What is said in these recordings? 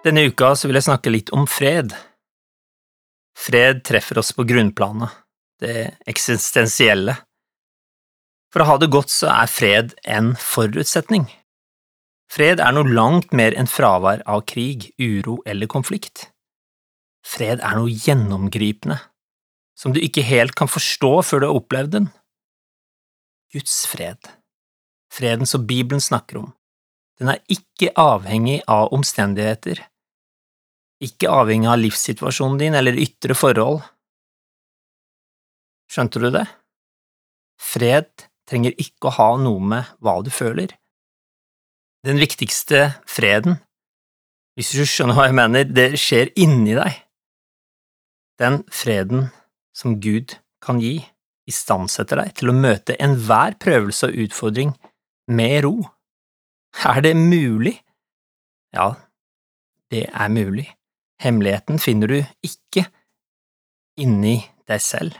Denne uka vil jeg snakke litt om fred. Fred treffer oss på grunnplanet, det eksistensielle. For å ha det godt så er fred en forutsetning. Fred er noe langt mer enn fravær av krig, uro eller konflikt. Fred er noe gjennomgripende, som du ikke helt kan forstå før du har opplevd den. Guds fred, freden som Bibelen snakker om, den er ikke avhengig av omstendigheter, ikke avhengig av livssituasjonen din eller ytre forhold. Skjønte du det? Fred trenger ikke å ha noe med hva du føler. Den viktigste freden, hvis du skjønner hva jeg mener, det skjer inni deg. Den freden som Gud kan gi, istandsetter deg til å møte enhver prøvelse og utfordring med ro. Er det mulig? Ja, det er mulig. Hemmeligheten finner du ikke inni deg selv.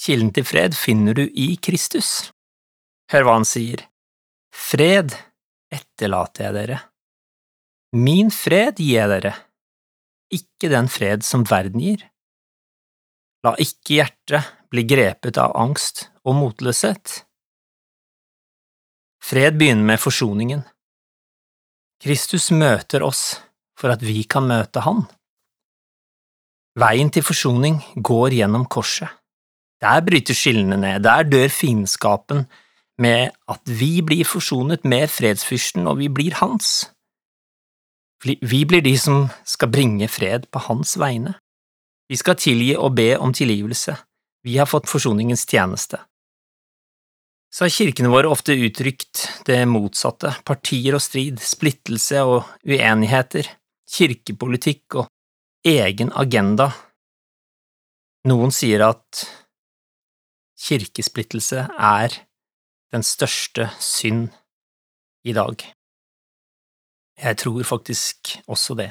Kilden til fred finner du i Kristus. Hør hva han sier. Fred etterlater jeg dere. Min fred gir jeg dere, ikke den fred som verden gir. La ikke hjertet bli grepet av angst og motløshet. Fred begynner med forsoningen. Kristus møter oss for at vi kan møte Han. Veien til forsoning går gjennom korset. Der bryter skillene ned, der dør fiendskapen med at vi blir forsonet med fredsfyrsten og vi blir hans. Vi blir de som skal bringe fred på hans vegne. Vi skal tilgi og be om tilgivelse. Vi har fått forsoningens tjeneste. Så har kirkene våre ofte uttrykt det motsatte, partier og strid, splittelse og uenigheter, kirkepolitikk og egen agenda. Noen sier at kirkesplittelse er den største synd i dag. Jeg tror faktisk også det.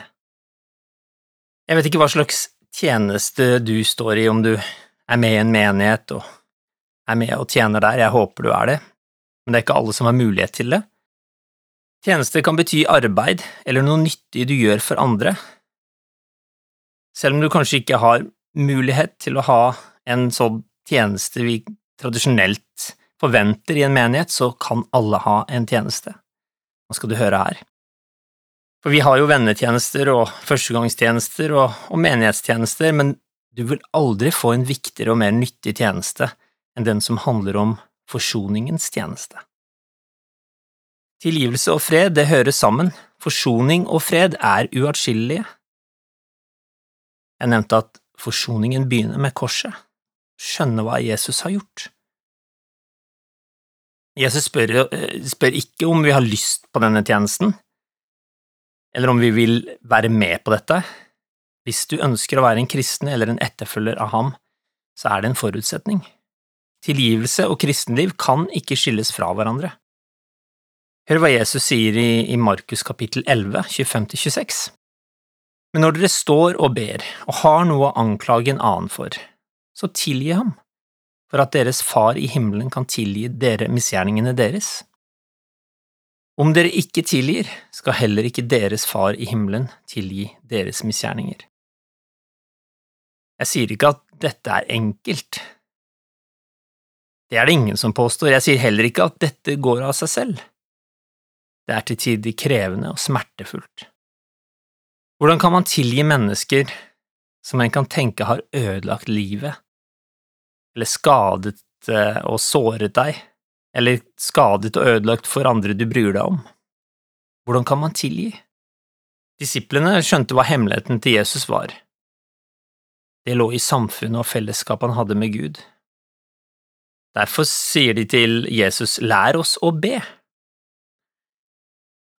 Jeg vet ikke hva slags tjeneste du står i, om du er med i en menighet og er med og tjener der, jeg håper du er det, men det er ikke alle som har mulighet til det. Tjeneste kan bety arbeid eller noe nyttig du gjør for andre, selv om du kanskje ikke har mulighet til å ha en sånn tjeneste vi tradisjonelt forventer i en menighet, så kan alle ha en tjeneste. Nå skal du høre her. For vi har jo vennetjenester og førstegangstjenester og, og menighetstjenester, men du vil aldri få en viktigere og mer nyttig tjeneste enn den som handler om forsoningens tjeneste. Tilgivelse og fred, det hører sammen. Forsoning og fred er uatskillelige. Jeg nevnte at forsoningen begynner med korset. Skjønne hva Jesus har gjort. Jesus spør, eh, spør, ikke om vi har lyst på denne tjenesten, eller om vi vil være med på dette. Hvis du ønsker å være en kristen eller en etterfølger av ham, så er det en forutsetning. Tilgivelse og kristenliv kan ikke skilles fra hverandre. Hør hva Jesus sier i, i Markus kapittel 11, 25–26. Men når dere står og ber og har noe å anklage en annen for, så tilgi ham, for at deres Far i himmelen kan tilgi dere misgjerningene deres. Om dere ikke tilgir, skal heller ikke deres Far i himmelen tilgi deres misgjerninger. Jeg sier ikke at dette er enkelt. Det er det ingen som påstår, jeg sier heller ikke at dette går av seg selv. Det er til tider krevende og smertefullt. Hvordan kan man tilgi mennesker som en kan tenke har ødelagt livet, eller skadet eh, og såret deg, eller skadet og ødelagt for andre du bryr deg om? Hvordan kan man tilgi? Disiplene skjønte hva hemmeligheten til Jesus var. Det lå i samfunnet og fellesskapet han hadde med Gud. Derfor sier de til Jesus, lær oss å be.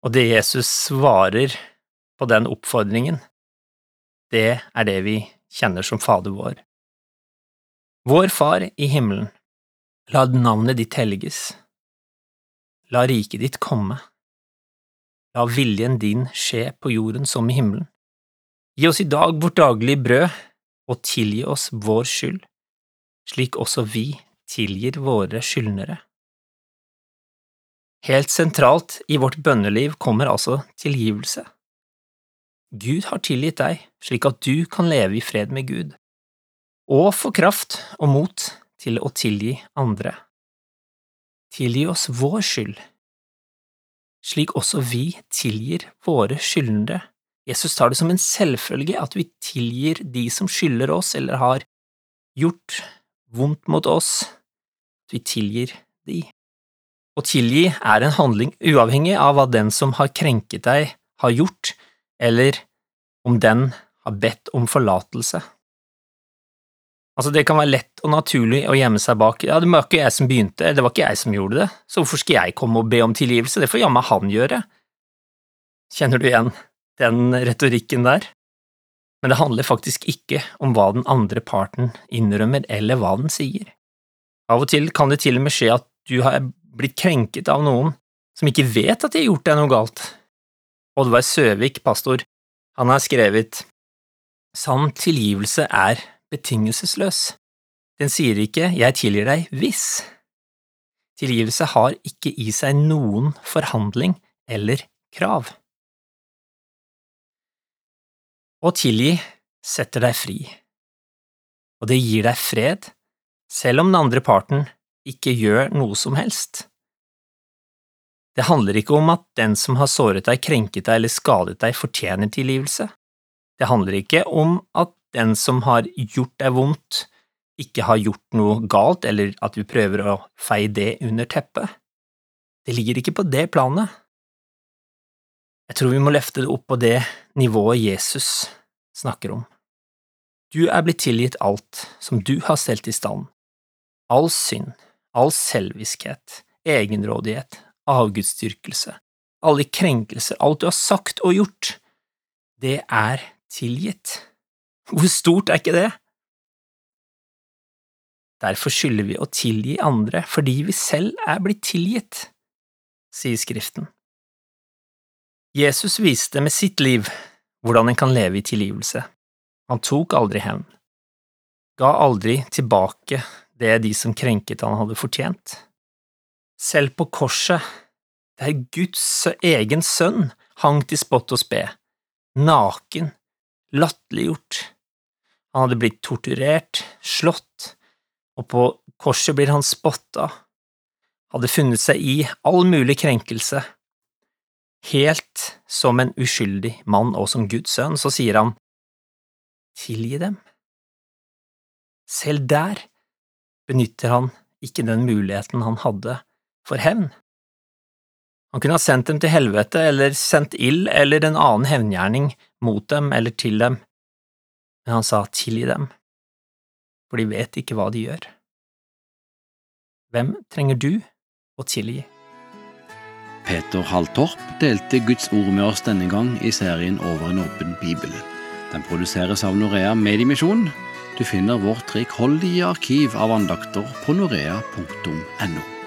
Og det Jesus svarer på den oppfordringen, det er det vi kjenner som Fader vår. Vår Far i himmelen, la navnet ditt helliges. La riket ditt komme. La viljen din skje på jorden som i himmelen. Gi oss i dag vårt daglige brød, og tilgi oss vår skyld, slik også vi tilgir våre skyldnere. Helt sentralt i vårt bønneliv kommer altså tilgivelse. Gud har tilgitt deg, slik at du kan leve i fred med Gud, og få kraft og mot til å tilgi andre. Tilgi oss vår skyld, slik også vi tilgir våre skyldnere. Jesus tar det som en selvfølge at vi tilgir de som skylder oss eller har gjort vondt mot oss, vi tilgir de. Å tilgi er en handling uavhengig av hva den som har krenket deg, har gjort, eller om den har bedt om forlatelse. Altså, det kan være lett og naturlig å gjemme seg bak ja, det var ikke jeg som begynte, det var ikke jeg som gjorde det, så hvorfor skal jeg komme og be om tilgivelse, det får jammen han gjøre. Kjenner du igjen den retorikken der? Men det handler faktisk ikke om hva den andre parten innrømmer eller hva den sier. Av og til kan det til og med skje at du har blitt krenket av noen som ikke vet at de har gjort deg noe galt. Oddvar Søvik, pastor, han har skrevet Sann tilgivelse er betingelsesløs. Den sier ikke jeg tilgir deg hvis. Tilgivelse har ikke i seg noen forhandling eller krav. Å tilgi setter deg fri, og det gir deg fred, selv om den andre parten ikke gjør noe som helst. Det handler ikke om at den som har såret deg, krenket deg eller skadet deg, fortjener tilgivelse. Det handler ikke om at den som har gjort deg vondt, ikke har gjort noe galt, eller at du prøver å feie det under teppet. Det ligger ikke på det planet. Jeg tror vi må løfte det opp på det nivået Jesus snakker om. Du er blitt tilgitt alt som du har stelt i stand, all synd, all selviskhet, egenrådighet, avgudsdyrkelse, alle krenkelser, alt du har sagt og gjort, det er tilgitt. Hvor stort er ikke det? Derfor skylder vi å tilgi andre fordi vi selv er blitt tilgitt, sier Skriften. Jesus viste med sitt liv hvordan en kan leve i tilgivelse. Han tok aldri hevn, ga aldri tilbake det de som krenket han hadde fortjent. Selv på korset, der Guds egen sønn hang til spott og spe, naken, latterliggjort. Han hadde blitt torturert, slått, og på korset blir han spotta, hadde funnet seg i all mulig krenkelse. Helt som en uskyldig mann og som Guds sønn, så sier han, tilgi dem. Selv der benytter han ikke den muligheten han hadde for hevn. Han kunne ha sendt dem til helvete eller sendt ild eller en annen hevngjerning mot dem eller til dem, men han sa tilgi dem, for de vet ikke hva de gjør. Hvem trenger du å tilgi? Peter Halltorp delte Guds ord med oss denne gang i serien Over en åpen bibel. Den produseres av Norea Mediemisjon. Du finner vårt rikholdige arkiv av andakter på norea.no.